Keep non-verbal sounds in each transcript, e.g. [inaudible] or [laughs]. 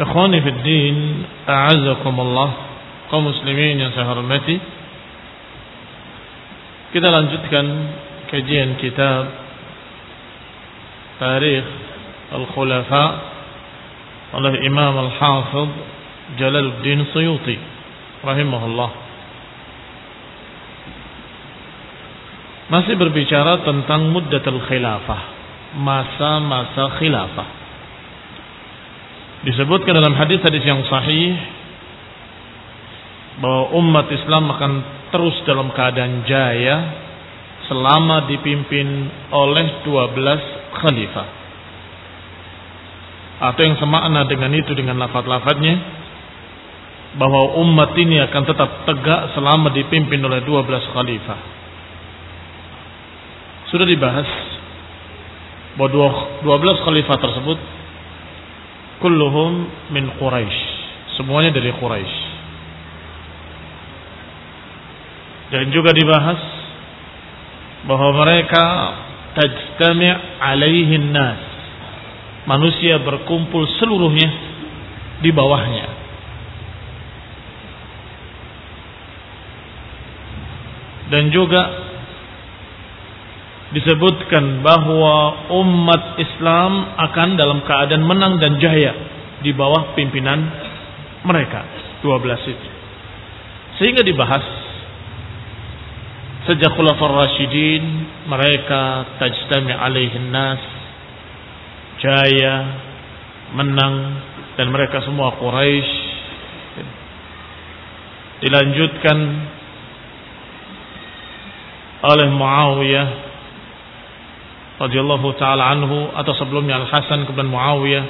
Ikhwani fi din, a'azzakumullah, kaum muslimin yang saya hormati. Kita lanjutkan kajian kitab Tarikh Al-Khulafa oleh Imam Al-Hafidh Jalaluddin Suyuti rahimahullah. Masih berbicara tentang muddatul khilafah, masa-masa khilafah. Disebutkan dalam hadis-hadis yang sahih bahwa umat Islam akan terus dalam keadaan jaya selama dipimpin oleh 12 khalifah. Atau yang semakna dengan itu dengan lafaz-lafaznya bahwa umat ini akan tetap tegak selama dipimpin oleh 12 khalifah sudah dibahas bahwa 12 khalifah tersebut kulluhum min Quraisy. Semuanya dari Quraisy. Dan juga dibahas bahwa mereka tajtami' alaihin nas. Manusia berkumpul seluruhnya di bawahnya. Dan juga disebutkan bahwa umat Islam akan dalam keadaan menang dan jaya di bawah pimpinan mereka 12 itu. Sehingga dibahas sejak Khulafaur Rasyidin mereka tajtami alaihin nas jaya menang dan mereka semua Quraisy dilanjutkan oleh Muawiyah radhiyallahu taala anhu atau sebelumnya Al Hasan kemudian Muawiyah.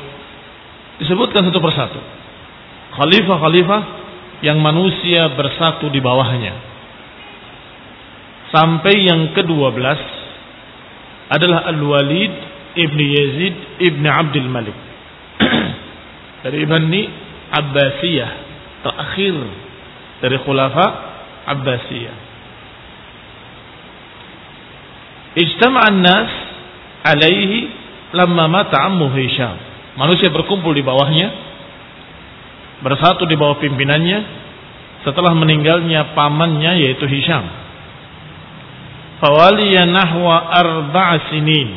Disebutkan satu persatu. Khalifah-khalifah yang manusia bersatu di bawahnya. Sampai yang ke-12 adalah Al-Walid ibni Yazid ibni Abdul Malik. [clears throat] Dari Bani Abbasiyah terakhir dari khulafa Abbasiyah. Ijtama'an nas alaihi lamma mata ammu Hisham. Manusia berkumpul di bawahnya, bersatu di bawah pimpinannya setelah meninggalnya pamannya yaitu Hisham Fawaliya nahwa arba'a sinin.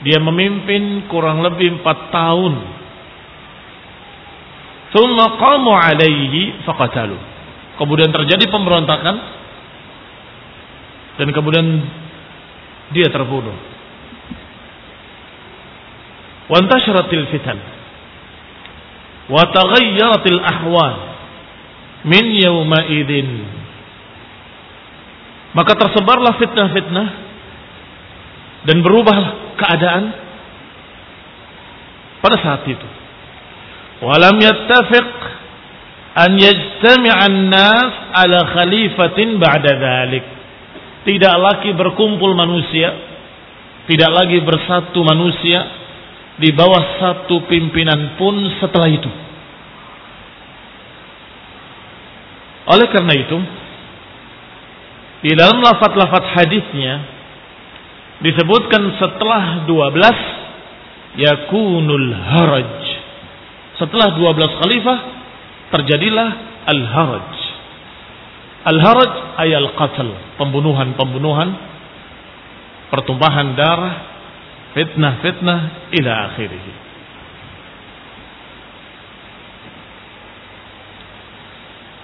Dia memimpin kurang lebih empat tahun. Thumma qamu alaihi faqatalu. Kemudian terjadi pemberontakan dan kemudian dia terbunuh. Wa taghayyaratil ahwal min yawma idin maka tersebarlah fitnah-fitnah dan berubah keadaan pada saat itu. Walam yattafiq an yajtami'an nas ala khalifatin ba'da dhalik. Tidak lagi berkumpul manusia, tidak lagi bersatu manusia di bawah satu pimpinan pun setelah itu. Oleh karena itu, di dalam lafat-lafat hadisnya disebutkan setelah 12 yakunul haraj. Setelah 12 khalifah terjadilah al-haraj. Al-haraj ayat al-qatl, pembunuhan-pembunuhan, pertumpahan darah, fitnah-fitnah ila akhirih.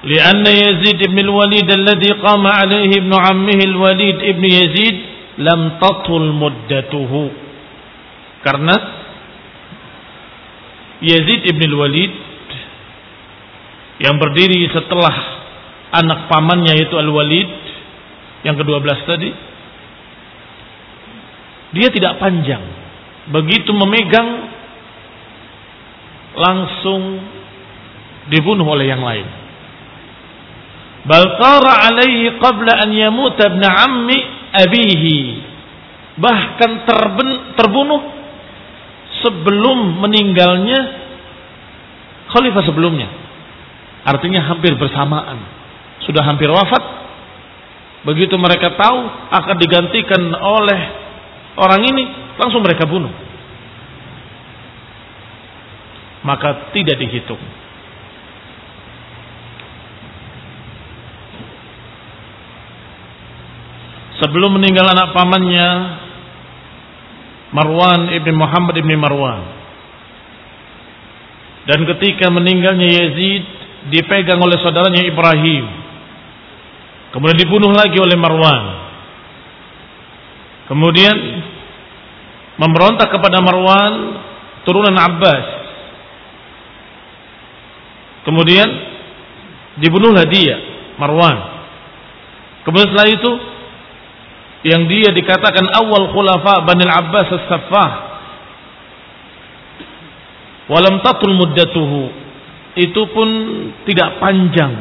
لأن يزيد بن الوليد الذي قام عليه ابن عمه الوليد ابن يزيد لم تطل مدته karena Yazid ibn al-Walid yang berdiri setelah anak pamannya yaitu al-Walid yang ke-12 tadi dia tidak panjang begitu memegang langsung dibunuh oleh yang lain Bal tara alaihi qabla an yamut ibn ammi abihi. Bahkan terben, terbunuh sebelum meninggalnya khalifah sebelumnya. Artinya hampir bersamaan. Sudah hampir wafat. Begitu mereka tahu akan digantikan oleh orang ini, langsung mereka bunuh. Maka tidak dihitung. sebelum meninggal anak pamannya Marwan ibn Muhammad ibn Marwan dan ketika meninggalnya Yazid dipegang oleh saudaranya Ibrahim kemudian dibunuh lagi oleh Marwan kemudian memberontak kepada Marwan turunan Abbas. Kemudian dibunuhlah dia Marwan. Kemudian setelah itu yang dia dikatakan awal khulafa Bani Abbas as-Saffah. Walam tatul muddatuhu. Itu pun tidak panjang.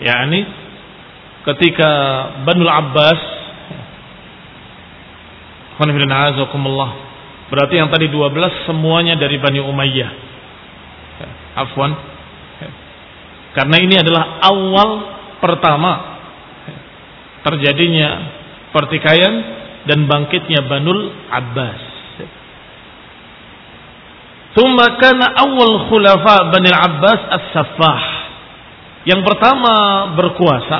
Yakni ketika Bani Abbas berarti yang tadi 12 semuanya dari Bani Umayyah afwan karena ini adalah awal pertama terjadinya pertikaian dan bangkitnya Banul Abbas. Thumma kana awal khulafa Bani Abbas as-Saffah. Yang pertama berkuasa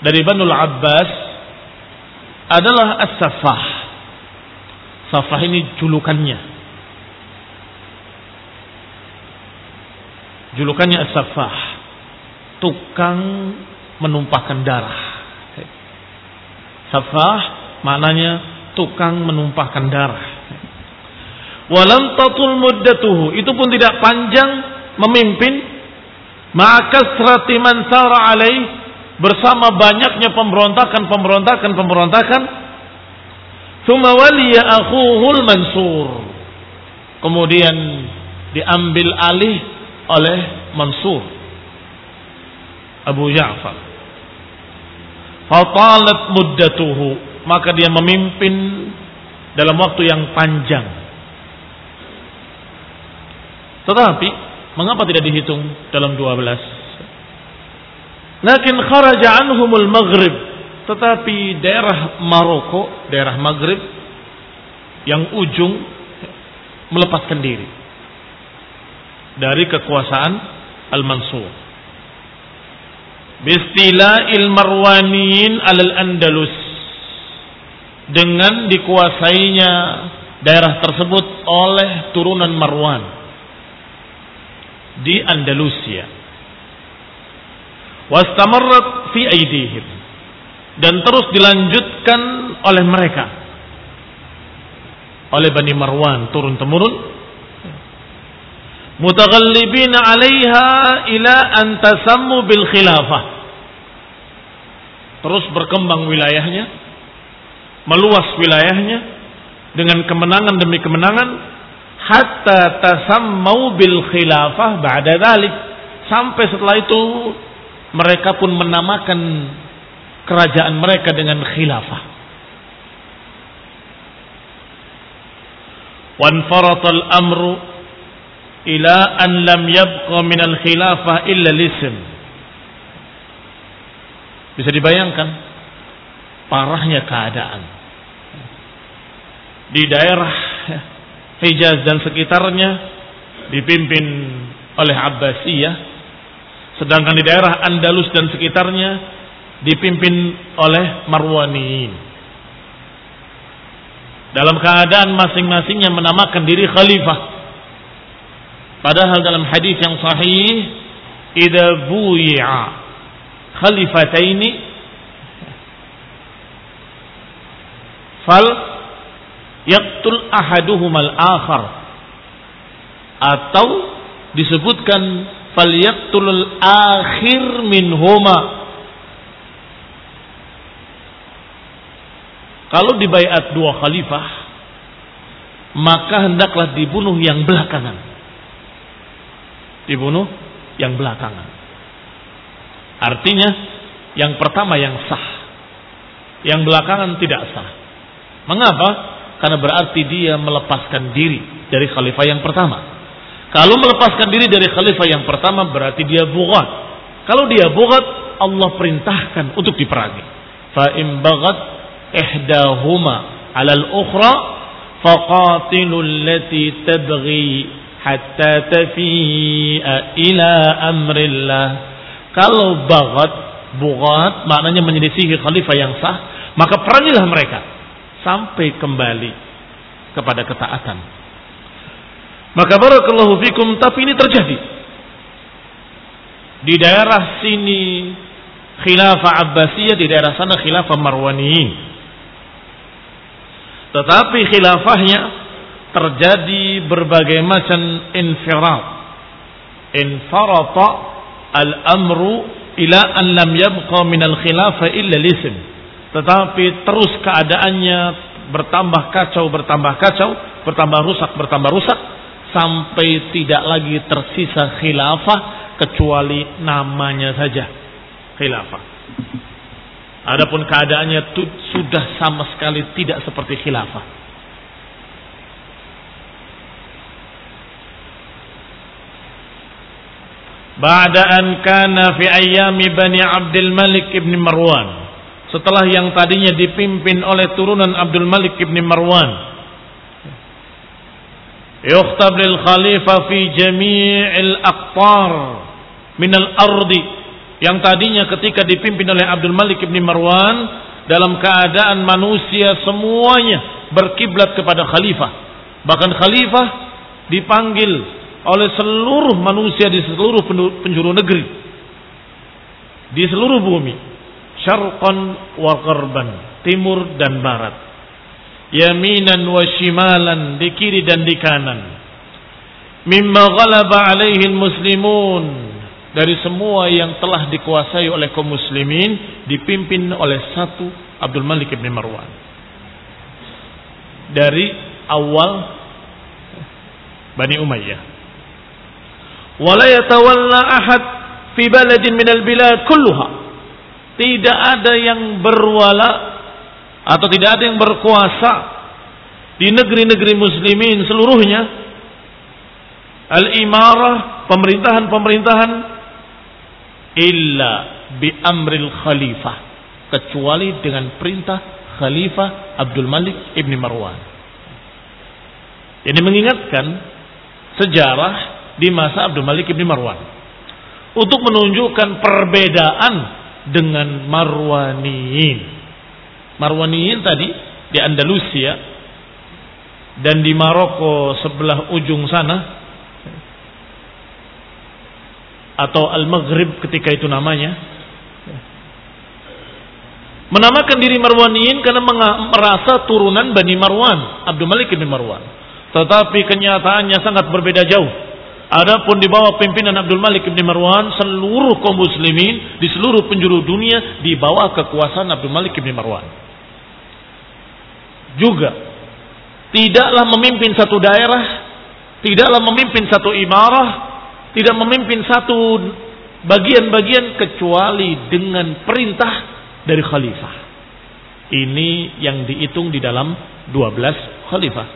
dari Banul Abbas adalah as-Saffah. Saffah ini julukannya. Julukannya as-Saffah. Tukang menumpahkan darah. Safah maknanya tukang menumpahkan darah. Walam tatul muddatuhu. Itu pun tidak panjang memimpin. Maka serati man sara alaih. Bersama banyaknya pemberontakan, pemberontakan, pemberontakan. Thumma waliya akhuhul mansur. Kemudian diambil alih oleh Mansur. Abu Ja'far. Fatalat muddatuhu. Maka dia memimpin dalam waktu yang panjang. Tetapi, mengapa tidak dihitung dalam 12? Lakin kharaja anhumul maghrib. Tetapi daerah Maroko, daerah Maghrib, yang ujung melepaskan diri dari kekuasaan Al-Mansur. bistila'il marwaniyin alal andalus. Dengan dikuasainya daerah tersebut oleh turunan Marwan di Andalusia. Wastamarrat fi aidihim dan terus dilanjutkan oleh mereka. Oleh Bani Marwan turun temurun. Mutaghallibin 'alaiha ila an tasammu bil khilafah. Terus berkembang wilayahnya meluas wilayahnya dengan kemenangan demi kemenangan hatta tasammau bil khilafah ba'da dhalik. Sampai setelah itu mereka pun menamakan kerajaan mereka dengan khilafah. Wanfaratal amru ila an lam yabqa min al khilafah illa. Bisa dibayangkan parahnya keadaan di daerah Hijaz dan sekitarnya dipimpin oleh Abbasiyah sedangkan di daerah Andalus dan sekitarnya dipimpin oleh Marwaniin. Dalam keadaan masing-masingnya menamakan diri khalifah. Padahal dalam hadis yang sahih, "Idza buyi'a khalifataini fal yaqtul ahaduhumal akhar." Atau disebutkan fal yaqtul akhir minhuma Kalau dibaiat dua khalifah, maka hendaklah dibunuh yang belakangan. Dibunuh yang belakangan. Artinya, yang pertama yang sah. Yang belakangan tidak sah. Mengapa? Karena berarti dia melepaskan diri dari khalifah yang pertama. Kalau melepaskan diri dari khalifah yang pertama berarti dia bugat. Kalau dia bugat, Allah perintahkan untuk diperangi. Fa im bagat ihdahuma 'ala al-ukhra faqatilu allati tabghi hatta tafi'a ila amrillah. Kalau bagat, bugat maknanya menyelisihi khalifah yang sah, maka perangilah mereka sampai kembali kepada ketaatan. Maka barakallahu fikum tapi ini terjadi. Di daerah sini khilafah Abbasiyah, di daerah sana khilafah Marwaniyin. Tetapi khilafahnya terjadi berbagai macam infirat. Infarata al-amru ila an lam yabqa min al-khilafah illa lisim. Tetapi terus keadaannya bertambah kacau, bertambah kacau, bertambah rusak, bertambah rusak sampai tidak lagi tersisa khilafah kecuali namanya saja khilafah. Adapun keadaannya sudah sama sekali tidak seperti khilafah. Ba'da an kana fi ayyami Bani Abdul Malik ibn Marwan. Setelah yang tadinya dipimpin oleh turunan Abdul Malik ibn Marwan. Yukhtab lil khalifah fi jami'il aqtar min al-ardi yang tadinya ketika dipimpin oleh Abdul Malik bin Marwan dalam keadaan manusia semuanya berkiblat kepada khalifah. Bahkan khalifah dipanggil oleh seluruh manusia di seluruh penjuru negeri. Di seluruh bumi. Syarqan wa gharban, timur dan barat. Yaminan wa shimalan, di kiri dan di kanan. Mimma ghalaba alaihi muslimun dari semua yang telah dikuasai oleh kaum muslimin dipimpin oleh satu Abdul Malik bin Marwan. Dari awal Bani Umayyah. Wala yatawalla ahad fi baladin minal bilad kulluha. Tidak ada yang berwala atau tidak ada yang berkuasa di negeri-negeri muslimin seluruhnya al-imarah pemerintahan-pemerintahan illa bi amril khalifah kecuali dengan perintah khalifah Abdul Malik ibni Marwan. Ini mengingatkan sejarah di masa Abdul Malik ibni Marwan. untuk menunjukkan perbedaan dengan Marwaniyin. Marwaniyin tadi di Andalusia dan di Maroko sebelah ujung sana atau Al-Maghrib ketika itu namanya menamakan diri Marwaniyin karena merasa turunan Bani Marwan, Abdul Malik bin Marwan. Tetapi kenyataannya sangat berbeda jauh. Adapun di bawah pimpinan Abdul Malik bin Marwan, seluruh kaum muslimin di seluruh penjuru dunia di bawah kekuasaan Abdul Malik bin Marwan. Juga tidaklah memimpin satu daerah, tidaklah memimpin satu imarah, tidak memimpin satu bagian-bagian kecuali dengan perintah dari khalifah. Ini yang dihitung di dalam 12 khalifah.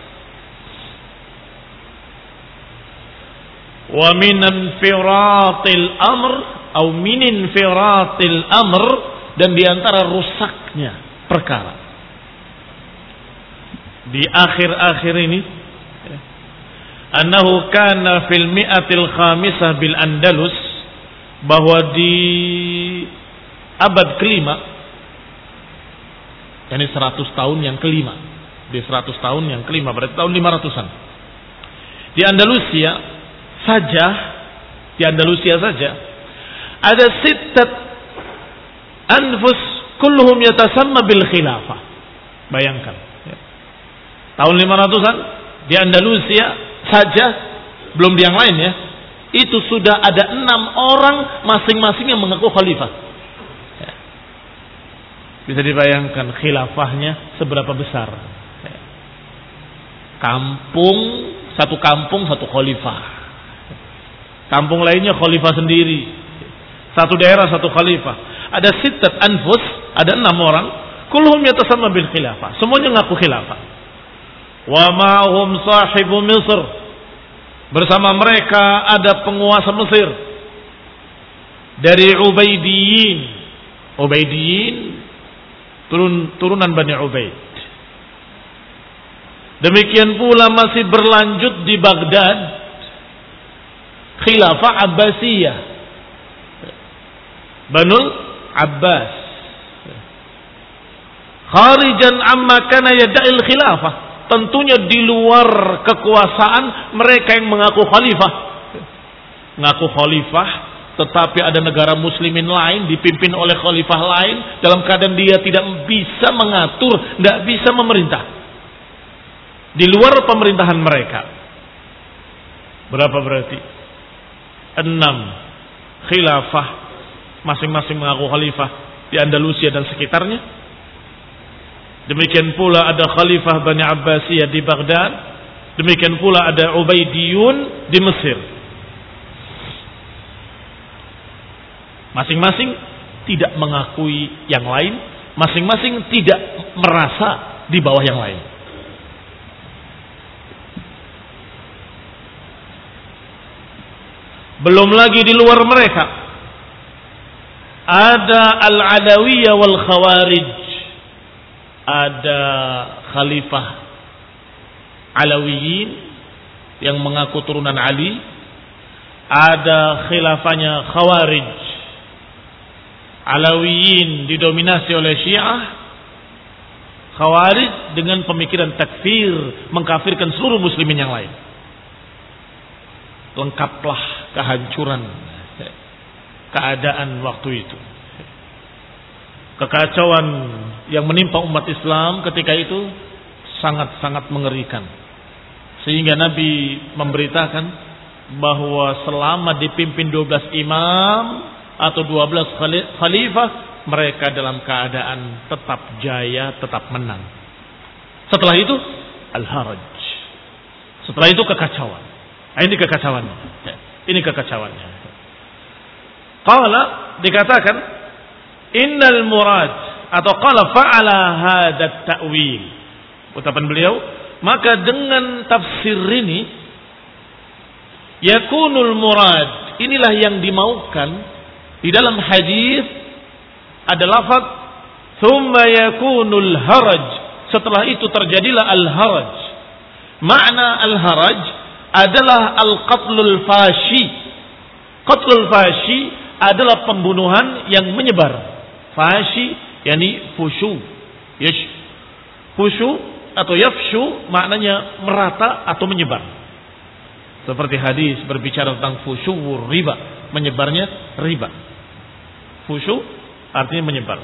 Wa minan firatil amr atau minin firatil amr dan di antara rusaknya perkara. Di akhir-akhir ini annahu kana fil mi'atil khamisah bil Andalus bahwa di abad kelima ini 100 tahun yang kelima. Di 100 tahun yang kelima, berarti tahun 500-an. Di Andalusia saja, di Andalusia saja, ada sittat anfus kulluhum yatasamma bil khilafah. Bayangkan. Ya. Tahun 500-an di Andalusia saja, belum di yang lain ya, itu sudah ada enam orang masing-masing yang mengaku khalifah. Bisa dibayangkan khilafahnya seberapa besar. Kampung, satu kampung, satu khalifah. Kampung lainnya khalifah sendiri. Satu daerah, satu khalifah. Ada sitat anfus, ada enam orang. Kulhum yatasama bil khilafah. Semuanya ngaku khilafah. Wa ma'hum sahibu Misr. Bersama mereka ada penguasa Mesir. Dari Ubaidiyin. Ubaidiyin turun turunan Bani Ubaid. Demikian pula masih berlanjut di Baghdad khilafah Abbasiyah. Banul Abbas. Kharijan amma kana yada'il khilafah. Tentunya di luar kekuasaan mereka yang mengaku khalifah. Mengaku khalifah tetapi ada negara muslimin lain dipimpin oleh khalifah lain dalam keadaan dia tidak bisa mengatur, tidak bisa memerintah. Di luar pemerintahan mereka. Berapa berarti? Enam khilafah masing-masing mengaku khalifah di Andalusia dan sekitarnya. Demikian pula ada khalifah Bani Abbasiyah di Baghdad. Demikian pula ada Ubaidiyun di Mesir. Masing-masing tidak mengakui yang lain, masing-masing tidak merasa di bawah yang lain. Belum lagi di luar mereka ada al-Alawiyah wal Khawarij. Ada khalifah Alawiyin yang mengaku turunan Ali. Ada khilafahnya Khawarij Alawiyin didominasi oleh Syiah, Khawarij dengan pemikiran takfir, mengkafirkan seluruh muslimin yang lain. Lengkaplah kehancuran keadaan waktu itu. Kekacauan yang menimpa umat Islam ketika itu sangat-sangat mengerikan. Sehingga Nabi memberitakan bahwa selama dipimpin 12 imam atau 12 khalifah mereka dalam keadaan tetap jaya, tetap menang. Setelah itu al-haraj. Setelah itu kekacauan. Nah, ini kekacauannya. Ini kekacauannya. Qala dikatakan innal murad atau qala fa'ala hadat ta'wil. Ucapan beliau, maka dengan tafsir ini yakunul murad, inilah yang dimaukan di dalam hadis ada lafaz thumma yakunul haraj. Setelah itu terjadilah al-haraj. Makna al-haraj adalah al-qatlul fashi. Qatlul fashi adalah pembunuhan yang menyebar. Fashi yakni fushu. Yash. Fushu atau yafshu maknanya merata atau menyebar. Seperti hadis berbicara tentang fushu riba, menyebarnya riba. Fushu artinya menyebar.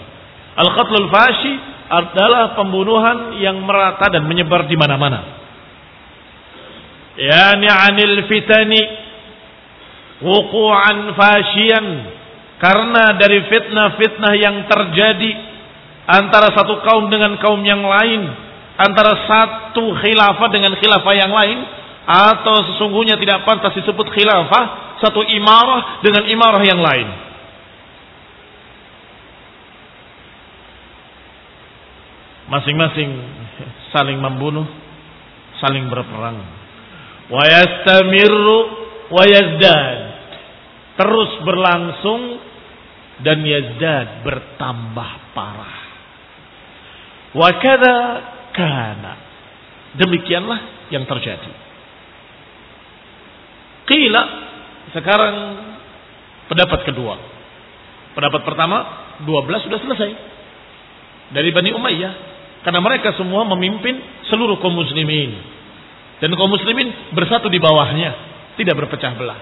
Al-qatlul fashi adalah pembunuhan yang merata dan menyebar di mana-mana. Yani anil fitani wuqu'an fashian karena dari fitnah-fitnah yang terjadi antara satu kaum dengan kaum yang lain, antara satu khilafah dengan khilafah yang lain, atau sesungguhnya tidak pantas disebut khilafah, satu imarah dengan imarah yang lain. Masing-masing saling membunuh, saling berperang. Wa yastamirru wa yazdad terus berlangsung dan yazdad bertambah parah. Wa kada kana. Demikianlah yang terjadi. Qila sekarang pendapat kedua. Pendapat pertama 12 sudah selesai. Dari Bani Umayyah karena mereka semua memimpin seluruh kaum muslimin. Dan kaum muslimin bersatu di bawahnya, tidak berpecah belah.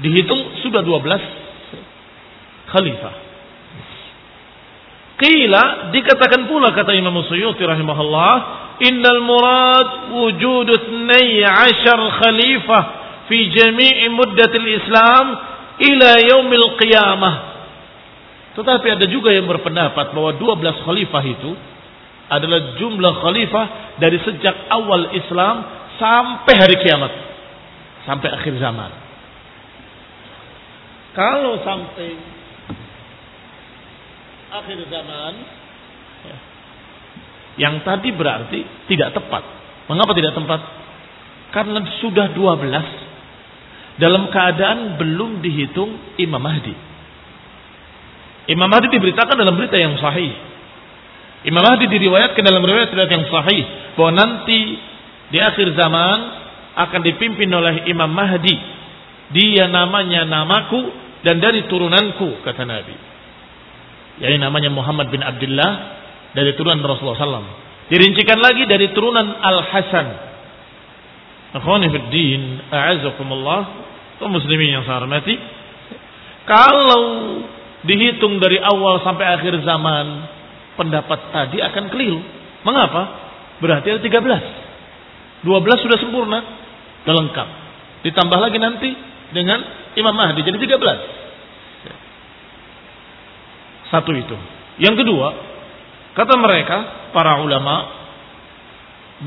Dihitung sudah 12 khalifah. Qila dikatakan pula kata Imam Suyuti rahimahullah, innal murad wujud 12 khalifah fi jami'i muddatil Islam ila yaumil qiyamah. Tetapi ada juga yang berpendapat bahwa 12 khalifah itu adalah jumlah khalifah dari sejak awal Islam sampai hari kiamat. Sampai akhir zaman. Kalau sampai akhir zaman, ya, yang tadi berarti tidak tepat. Mengapa tidak tepat? Karena sudah 12 dalam keadaan belum dihitung Imam Mahdi. Imam Mahdi diberitakan dalam berita yang sahih. Imam Mahdi diriwayatkan dalam riwayat yang sahih bahwa nanti di akhir zaman akan dipimpin oleh Imam Mahdi. Dia namanya namaku dan dari turunanku kata Nabi. Yang namanya Muhammad bin Abdullah dari turunan Rasulullah SAW. Dirincikan lagi dari turunan Al Hasan. Akhwani fiddin, a'azakumullah, kaum muslimin yang saya hormati. Kalau dihitung dari awal sampai akhir zaman, pendapat tadi akan keliru. Mengapa? Berarti ada 13. 12 sudah sempurna, sudah lengkap. Ditambah lagi nanti dengan Imam Mahdi. Jadi 13. Satu itu. Yang kedua, kata mereka, para ulama,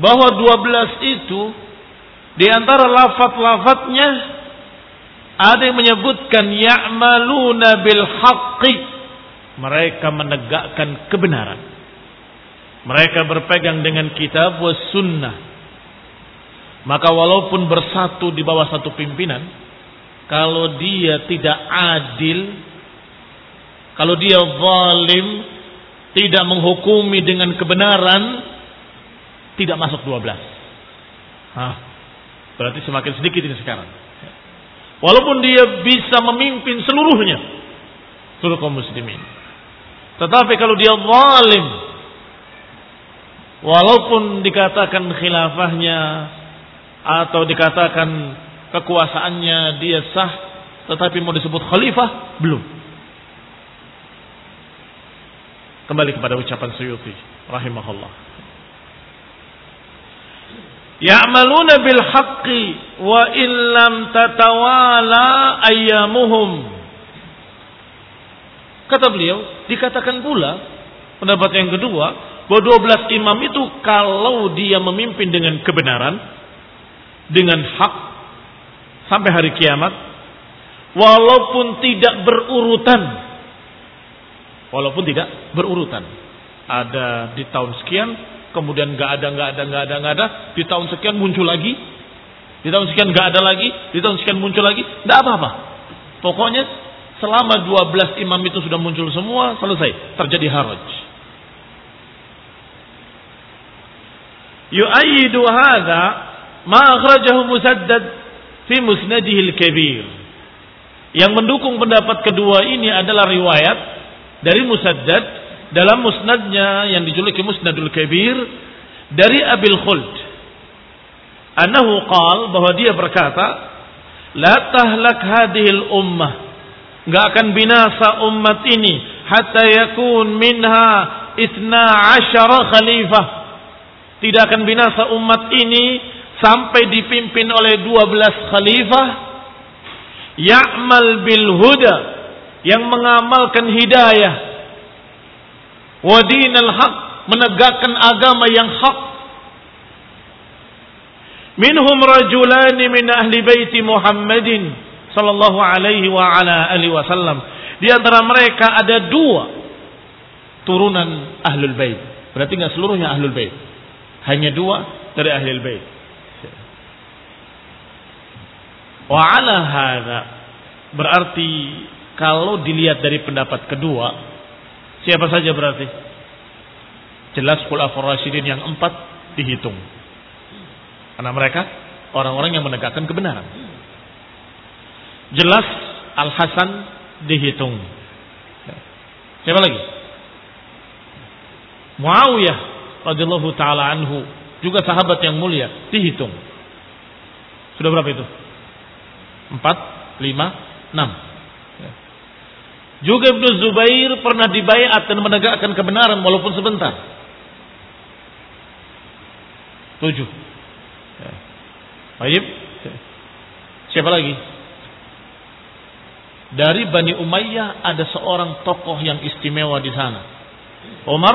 bahwa 12 itu di antara lafat-lafatnya ada yang menyebutkan ya'maluna bil haqqi. Mereka menegakkan kebenaran. Mereka berpegang dengan kitab was sunnah. Maka walaupun bersatu di bawah satu pimpinan, kalau dia tidak adil, kalau dia zalim, tidak menghukumi dengan kebenaran, tidak masuk 12. Hah, berarti semakin sedikit ini sekarang. Walaupun dia bisa memimpin seluruhnya, seluruh kaum muslimin. Tetapi kalau dia zalim, walaupun dikatakan khilafahnya atau dikatakan kekuasaannya dia sah tetapi mau disebut khalifah belum kembali kepada ucapan Suyuti rahimahullah. Ya'maluna bil haqqi wa illam tatawala ayyamuhum. Kata beliau dikatakan pula pendapat yang kedua bahwa 12 imam itu kalau dia memimpin dengan kebenaran dengan hak sampai hari kiamat walaupun tidak berurutan walaupun tidak berurutan. Ada di tahun sekian kemudian nggak ada nggak ada nggak ada nggak ada. Di tahun sekian muncul lagi. Di tahun sekian nggak ada lagi. Di tahun sekian muncul lagi. Nggak apa-apa. Pokoknya selama 12 imam itu sudah muncul semua selesai. Terjadi haraj. Yu'ayyidu hadha ma akhrajahu musaddad fi musnadihil kabir. Yang mendukung pendapat kedua ini adalah riwayat dari Musaddad dalam musnadnya yang dijuluki Musnadul Kabir dari Abil Khuld. Anahu qal bahwa dia berkata, "La tahlak hadhil ummah." Enggak akan binasa umat ini hatta yakun minha itna asyara khalifah. Tidak akan binasa umat ini sampai dipimpin oleh 12 khalifah ya'mal bil huda yang mengamalkan hidayah. Wa dinal haq menegakkan agama yang hak. Minhum rajulani min ahli baiti Muhammadin sallallahu alaihi wa ala alihi wasallam di antara mereka ada dua turunan ahlul bait. Berarti enggak seluruhnya ahlul bait. Hanya dua dari ahlul bait. Wa ala hadha berarti kalau dilihat dari pendapat kedua siapa saja berarti? Jelas khulafur rasyidin yang empat dihitung. Karena mereka orang-orang yang menegakkan kebenaran. Jelas Al Hasan dihitung. Siapa lagi? Muawiyah radhiyallahu taala anhu juga sahabat yang mulia dihitung. Sudah berapa itu? Empat, lima, enam. Juga Ibnu Zubair pernah dibayat dan menegakkan kebenaran walaupun sebentar. Tujuh. Ya. Baik. Siapa lagi? Dari Bani Umayyah ada seorang tokoh yang istimewa di sana. Umar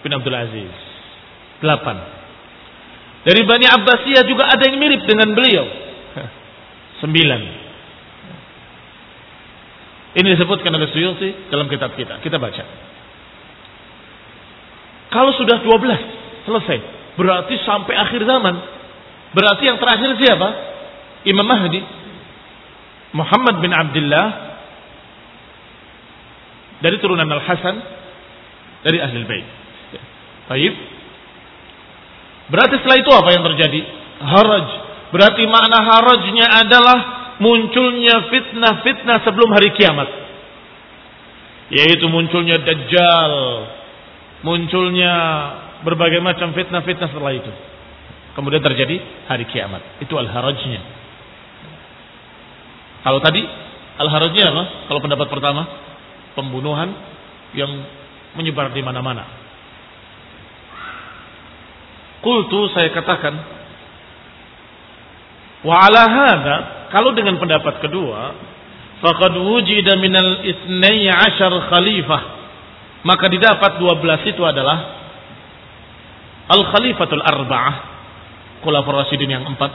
bin Abdul Aziz. Delapan. Dari Bani Abbasiyah juga ada yang mirip dengan beliau. Sembilan. Ini disebutkan oleh Suyuti dalam kitab kita. Kita baca. Kalau sudah dua belas selesai. Berarti sampai akhir zaman. Berarti yang terakhir siapa? Imam Mahdi. Muhammad bin Abdullah. Dari turunan Al-Hasan. Dari Ahli Bait. Baik. Berarti setelah itu apa yang terjadi? Haraj Berarti makna harajnya adalah munculnya fitnah-fitnah sebelum hari kiamat. Yaitu munculnya dajjal, munculnya berbagai macam fitnah-fitnah setelah itu. Kemudian terjadi hari kiamat. Itu al-harajnya. Kalau tadi al-harajnya apa? Kalau pendapat pertama, pembunuhan yang menyebar di mana-mana. Kultu saya katakan Wa ala hadha, kalau dengan pendapat kedua, faqad wujida minal isnai ashar khalifah. Maka didapat 12 itu adalah al-khalifatul arba'ah, khulafur rasyidin yang empat.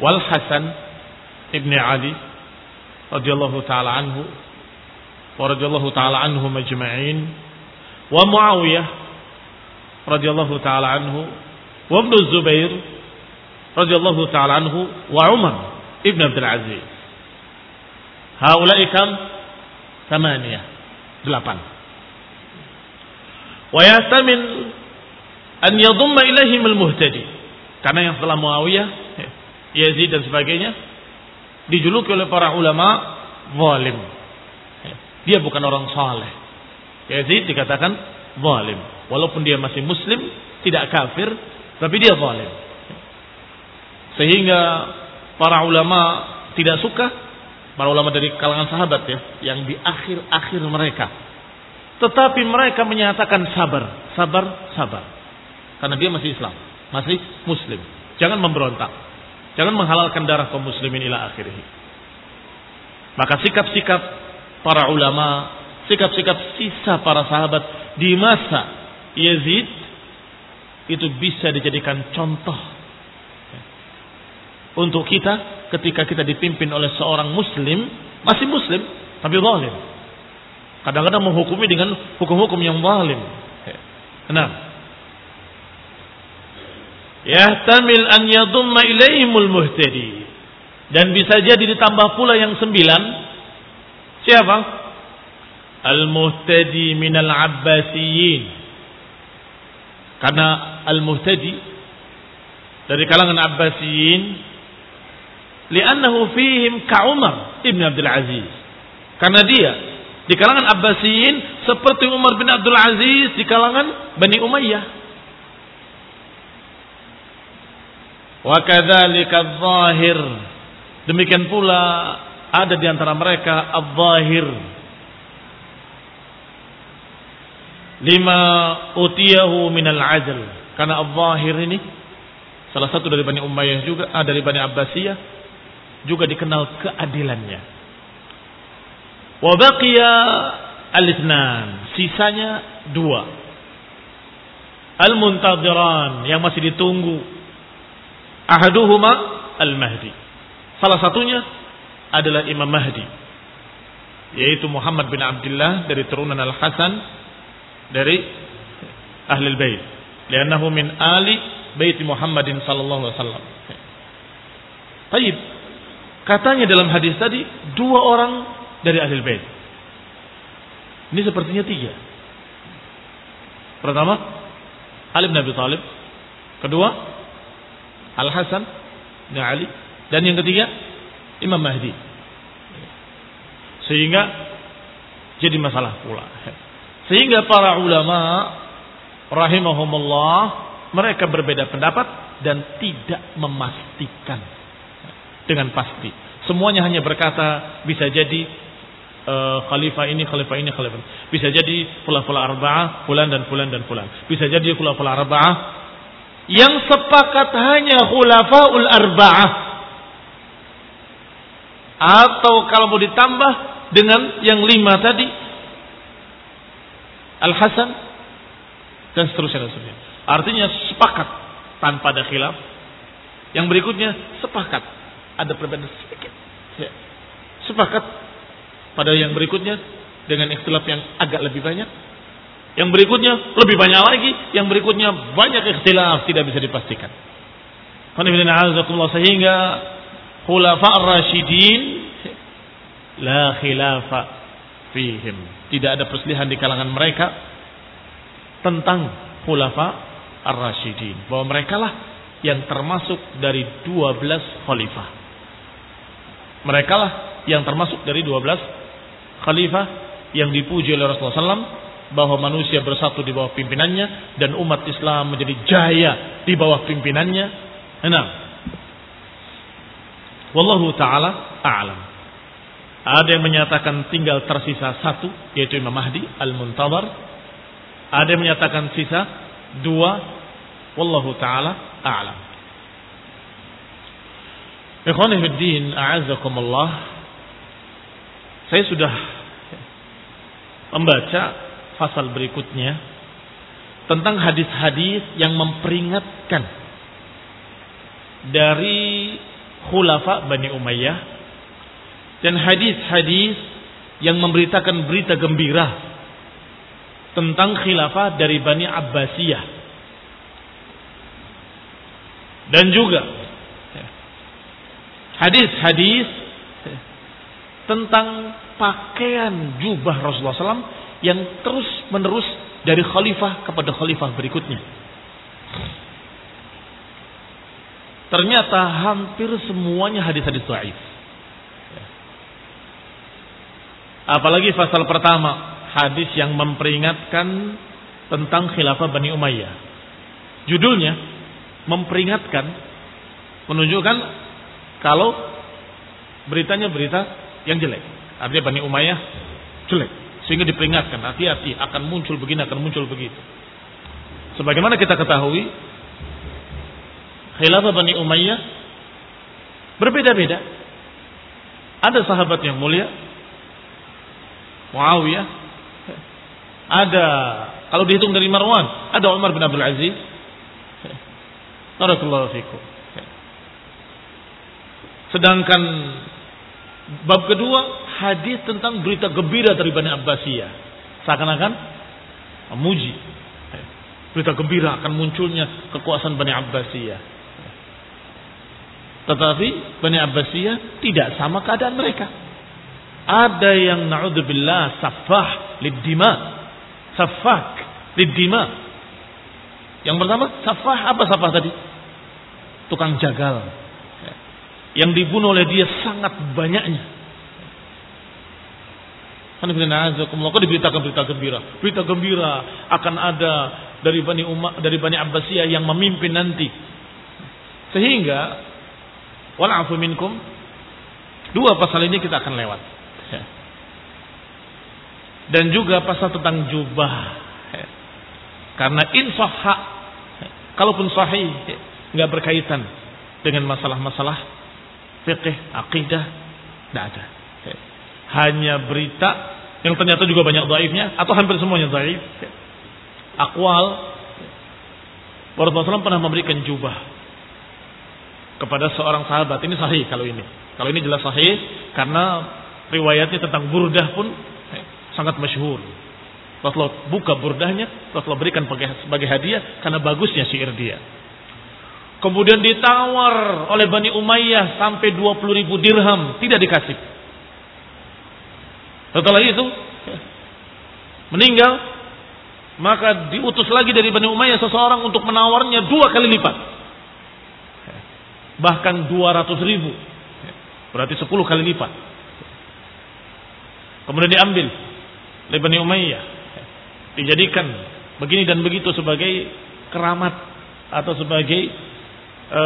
Wal Hasan ibn Ali radhiyallahu taala anhu wa radhiyallahu taala anhu majma'in wa Muawiyah radhiyallahu taala anhu wa Ibnu Zubair radhiyallahu taala anhu wa Umar ibn Abdul Aziz. Haula'i kam? Thamaniyah. Delapan. Wa yahtamil an yadhumma ilaihim al-muhtadi. Karena yang setelah Muawiyah, [laughs] Yazid dan sebagainya dijuluki oleh para ulama zalim. Dia bukan orang saleh. Yazid dikatakan zalim. Walaupun dia masih muslim, tidak kafir, tapi dia zalim. Sehingga para ulama tidak suka para ulama dari kalangan sahabat ya yang di akhir-akhir mereka. Tetapi mereka menyatakan sabar, sabar, sabar. Karena dia masih Islam, masih muslim. Jangan memberontak. Jangan menghalalkan darah kaum muslimin ila akhirih. Maka sikap-sikap para ulama, sikap-sikap sisa para sahabat di masa Yazid itu bisa dijadikan contoh untuk kita ketika kita dipimpin oleh seorang muslim, masih muslim tapi zalim. Kadang-kadang menghukumi dengan hukum-hukum yang zalim. Nah. Yahtamil an yadumma ilaihimul muhtadi. Dan bisa jadi ditambah pula yang sembilan. Siapa? Al-muhtadi minal abbasiyin. Karena al-muhtadi dari kalangan abbasiyin Li'annahu fihim ka Umar ibn Abdul Aziz. Karena dia di kalangan Abbasiyin seperti Umar bin Abdul Aziz di kalangan Bani Umayyah. Wa kadzalika zahir Demikian pula ada di antara mereka al-zahir. Lima utiyahu minal ajal. Karena al-zahir ini salah satu dari Bani Umayyah juga, ah, dari Bani Abbasiyah juga dikenal keadilannya. Wa baqiya al-ithnan. Sisanya dua. Al-muntadiran yang masih ditunggu. Ahaduhuma al-mahdi. Salah satunya adalah Imam Mahdi yaitu Muhammad bin Abdullah dari turunan Al-Hasan dari ahli bait li'annahu min ali bait Muhammadin sallallahu alaihi wasallam. Baik. Katanya dalam hadis tadi dua orang dari ahli bait. Ini sepertinya tiga. Pertama, Ali bin Abi Thalib. Kedua, Al Hasan bin Ali. Dan yang ketiga, Imam Mahdi. Sehingga jadi masalah pula. Sehingga para ulama rahimahumullah mereka berbeda pendapat dan tidak memastikan dengan pasti. Semuanya hanya berkata bisa jadi uh, khalifah ini, khalifah ini, khalifah ini. Bisa jadi pula-pula arba'ah, fulan dan fulan dan fulan. Bisa jadi pula-pula arba'ah. Yang sepakat hanya khulafaul arba'ah atau kalau mau ditambah dengan yang lima tadi Al-Hasan dan seterusnya dan seterusnya. Artinya sepakat tanpa ada khilaf. Yang berikutnya sepakat ada perbedaan sedikit. Ya. Sepakat pada yang berikutnya dengan ikhtilaf yang agak lebih banyak. Yang berikutnya lebih banyak lagi, yang berikutnya banyak ikhtilaf tidak bisa dipastikan. Sehingga khulafa ar-rasyidin la khilafa fihim. Tidak ada perselisihan di kalangan mereka tentang khulafa ar-rasyidin. Bahwa mereka lah yang termasuk dari 12 khalifah. Mereka lah yang termasuk dari 12 khalifah yang dipuji oleh Rasulullah SAW bahwa manusia bersatu di bawah pimpinannya dan umat Islam menjadi jaya di bawah pimpinannya. Nah, Wallahu taala a'lam. Ada yang menyatakan tinggal tersisa satu, yaitu Imam Mahdi al-Muntazar. Ada yang menyatakan sisa dua. Wallahu taala a'lam. Ikhwani fiddin, a'azzakumullah. Saya sudah membaca pasal berikutnya tentang hadis-hadis yang memperingatkan dari khulafa Bani Umayyah dan hadis-hadis yang memberitakan berita gembira tentang khilafah dari Bani Abbasiyah dan juga hadis-hadis tentang pakaian jubah Rasulullah SAW yang terus menerus dari khalifah kepada khalifah berikutnya. Ternyata hampir semuanya hadis-hadis dhaif. Apalagi pasal pertama, hadis yang memperingatkan tentang khilafah Bani Umayyah. Judulnya memperingatkan menunjukkan kalau beritanya berita yang jelek. Artinya Bani Umayyah jelek. Sehingga diperingatkan, hati-hati akan muncul begini, akan muncul begitu. Sebagaimana kita ketahui, khilafah Bani Umayyah berbeda-beda. Ada sahabat yang mulia, Muawiyah, ada kalau dihitung dari Marwan, ada Umar bin Abdul Aziz. Barakallahu fikum. Sedangkan bab kedua hadis tentang berita gembira dari Bani Abbasiyah. Seakan-akan memuji berita gembira akan munculnya kekuasaan Bani Abbasiyah. Tetapi Bani Abbasiyah tidak sama keadaan mereka. Ada yang na'udzubillah safah lidima. Safak lidima. Yang pertama, safah apa safah tadi? Tukang jagal. Yang dibunuh oleh dia sangat banyaknya. Kok diberitakan berita gembira? Berita gembira akan ada dari Bani Umar, dari Bani Abbasiyah yang memimpin nanti. Sehingga wal'afu minkum dua pasal ini kita akan lewat. Dan juga pasal tentang jubah. Karena insahha kalaupun sahih nggak berkaitan dengan masalah-masalah fikih, akidah, tidak ada. Hanya berita yang ternyata juga banyak dhaifnya atau hampir semuanya dhaif. Akwal Rasulullah pernah memberikan jubah kepada seorang sahabat. Ini sahih kalau ini. Kalau ini jelas sahih karena riwayatnya tentang burdah pun eh, sangat masyhur. Rasulullah buka burdahnya, Rasulullah berikan sebagai hadiah karena bagusnya syair dia. Kemudian ditawar oleh Bani Umayyah sampai 20 ribu dirham, tidak dikasih. Setelah itu meninggal, maka diutus lagi dari Bani Umayyah seseorang untuk menawarnya dua kali lipat. Bahkan 200 ribu. Berarti 10 kali lipat. Kemudian diambil oleh Bani Umayyah. Dijadikan begini dan begitu sebagai keramat atau sebagai e,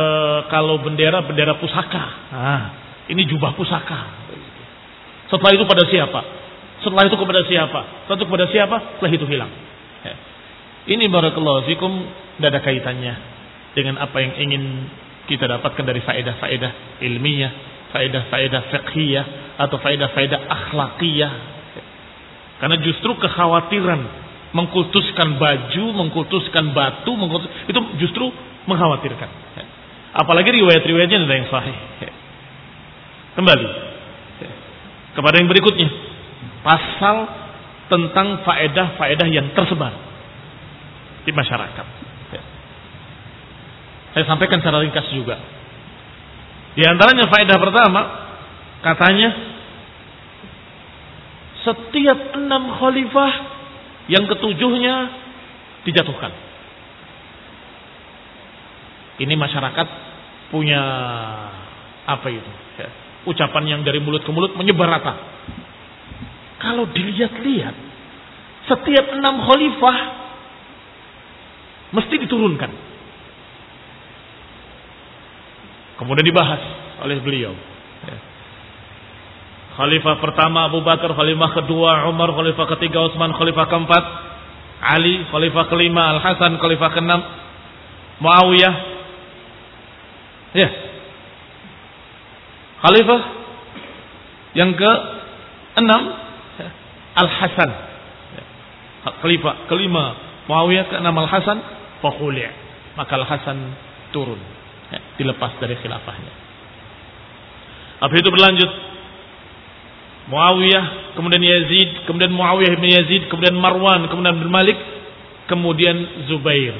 kalau bendera bendera pusaka. Nah, ini jubah pusaka. Setelah itu pada siapa? Setelah itu kepada siapa? Satu kepada siapa? Setelah itu hilang. Ya. Ini barakallahu fikum tidak ada kaitannya dengan apa yang ingin kita dapatkan dari faedah-faedah ilmiah, faedah-faedah fiqhiyah atau faedah-faedah akhlakiyah. Karena justru kekhawatiran mengkultuskan baju, mengkultuskan batu, mengkultus, itu justru mengkhawatirkan. Ya. Apalagi riwayat-riwayatnya ada yang sahih. Ya. Kembali kepada yang berikutnya pasal tentang faedah-faedah yang tersebar di masyarakat. Ya. Saya sampaikan secara ringkas juga. Di antaranya faedah pertama, katanya setiap enam khalifah yang ketujuhnya dijatuhkan. Ini masyarakat punya apa itu? Ya, ucapan yang dari mulut ke mulut menyebar rata. Kalau dilihat-lihat, setiap enam khalifah mesti diturunkan. Kemudian dibahas oleh beliau. Khalifah pertama Abu Bakar, khalifah kedua Umar, khalifah ketiga Utsman, khalifah keempat Ali, khalifah kelima Al Hasan, khalifah keenam Muawiyah. Ya. Khalifah yang ke enam Al-Hasan. Khalifah kelima Muawiyah ke enam Al-Hasan fakhuli'. Maka Al-Hasan turun. Ya, dilepas dari khilafahnya. Apa itu berlanjut. Muawiyah, kemudian Yazid, kemudian Muawiyah bin Yazid, kemudian Marwan, kemudian bin Malik, kemudian Zubair.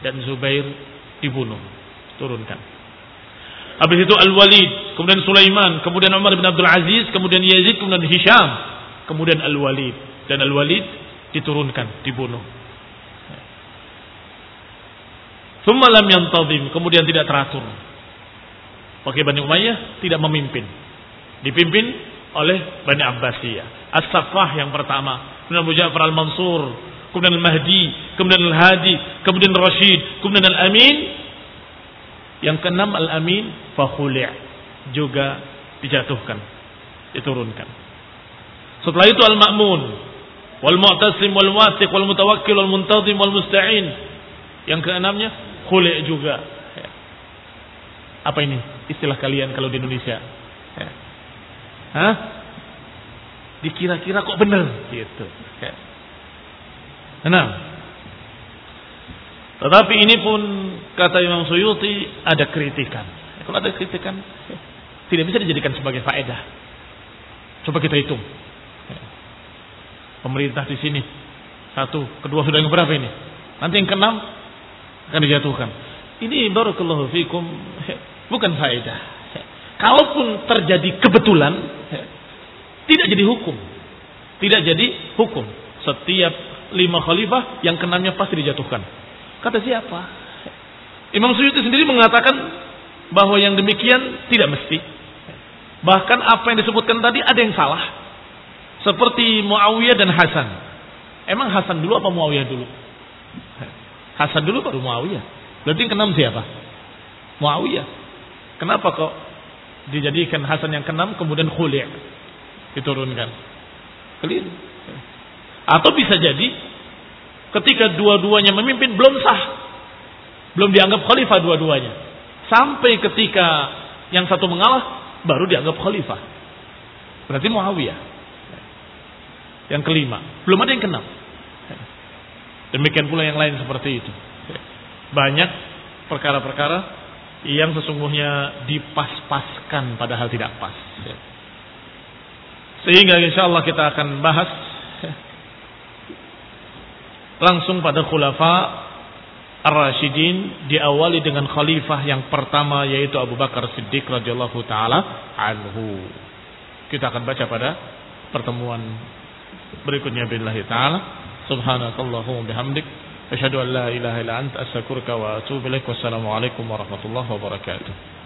Dan Zubair dibunuh. Turunkan. Habis itu Al-Walid, kemudian Sulaiman, kemudian Umar bin Abdul Aziz, kemudian Yazid, kemudian Hisham, kemudian Al-Walid dan Al-Walid diturunkan, dibunuh. Thumma lam yantazim, kemudian tidak teratur. Pakai Bani Umayyah tidak memimpin. Dipimpin oleh Bani Abbasiyah. As-Saffah yang pertama, kemudian Abu Ja'far Al-Mansur, kemudian Al-Mahdi, kemudian Al-Hadi, kemudian Rashid, kemudian Al-Amin. Yang keenam Al-Amin fakhuli' juga dijatuhkan, diturunkan. Setelah itu al-ma'mun wal mu'tasim wal wasiq wal mutawakkil wal muntazim wal musta'in. Yang keenamnya khuli' juga. Apa ini istilah kalian kalau di Indonesia? Hah? Dikira-kira kok benar gitu. Nah, tetapi ini pun kata Imam Suyuti ada kritikan. Kalau ada kritikan, tidak bisa dijadikan sebagai faedah. Coba kita hitung pemerintah di sini. Satu, kedua sudah yang berapa ini? Nanti yang keenam akan dijatuhkan. Ini barakallahu fikum bukan faedah. Kalaupun terjadi kebetulan tidak jadi hukum. Tidak jadi hukum. Setiap lima khalifah yang kenamnya pasti dijatuhkan. Kata siapa? Imam Suyuti sendiri mengatakan bahwa yang demikian tidak mesti. Bahkan apa yang disebutkan tadi ada yang salah. Seperti Muawiyah dan Hasan. Emang Hasan dulu apa Muawiyah dulu? Hasan dulu baru Muawiyah. Berarti yang keenam siapa? Muawiyah. Kenapa kok dijadikan Hasan yang keenam kemudian Khuli' diturunkan? Keliru. Atau bisa jadi ketika dua-duanya memimpin belum sah. Belum dianggap khalifah dua-duanya. Sampai ketika yang satu mengalah baru dianggap khalifah. Berarti Muawiyah. Yang kelima, belum ada yang kenal. Demikian pula yang lain seperti itu. Banyak perkara-perkara yang sesungguhnya dipas-paskan padahal tidak pas. Sehingga insya Allah kita akan bahas langsung pada khulafa Ar-Rasyidin diawali dengan khalifah yang pertama yaitu Abu Bakar Siddiq radhiyallahu taala anhu. Kita akan baca pada pertemuan berikutnya billahi taala. Subhanakallahumma bihamdik asyhadu an la ilaha illa anta astaghfiruka wa atubu ilaik. Wassalamu alaikum warahmatullahi wabarakatuh.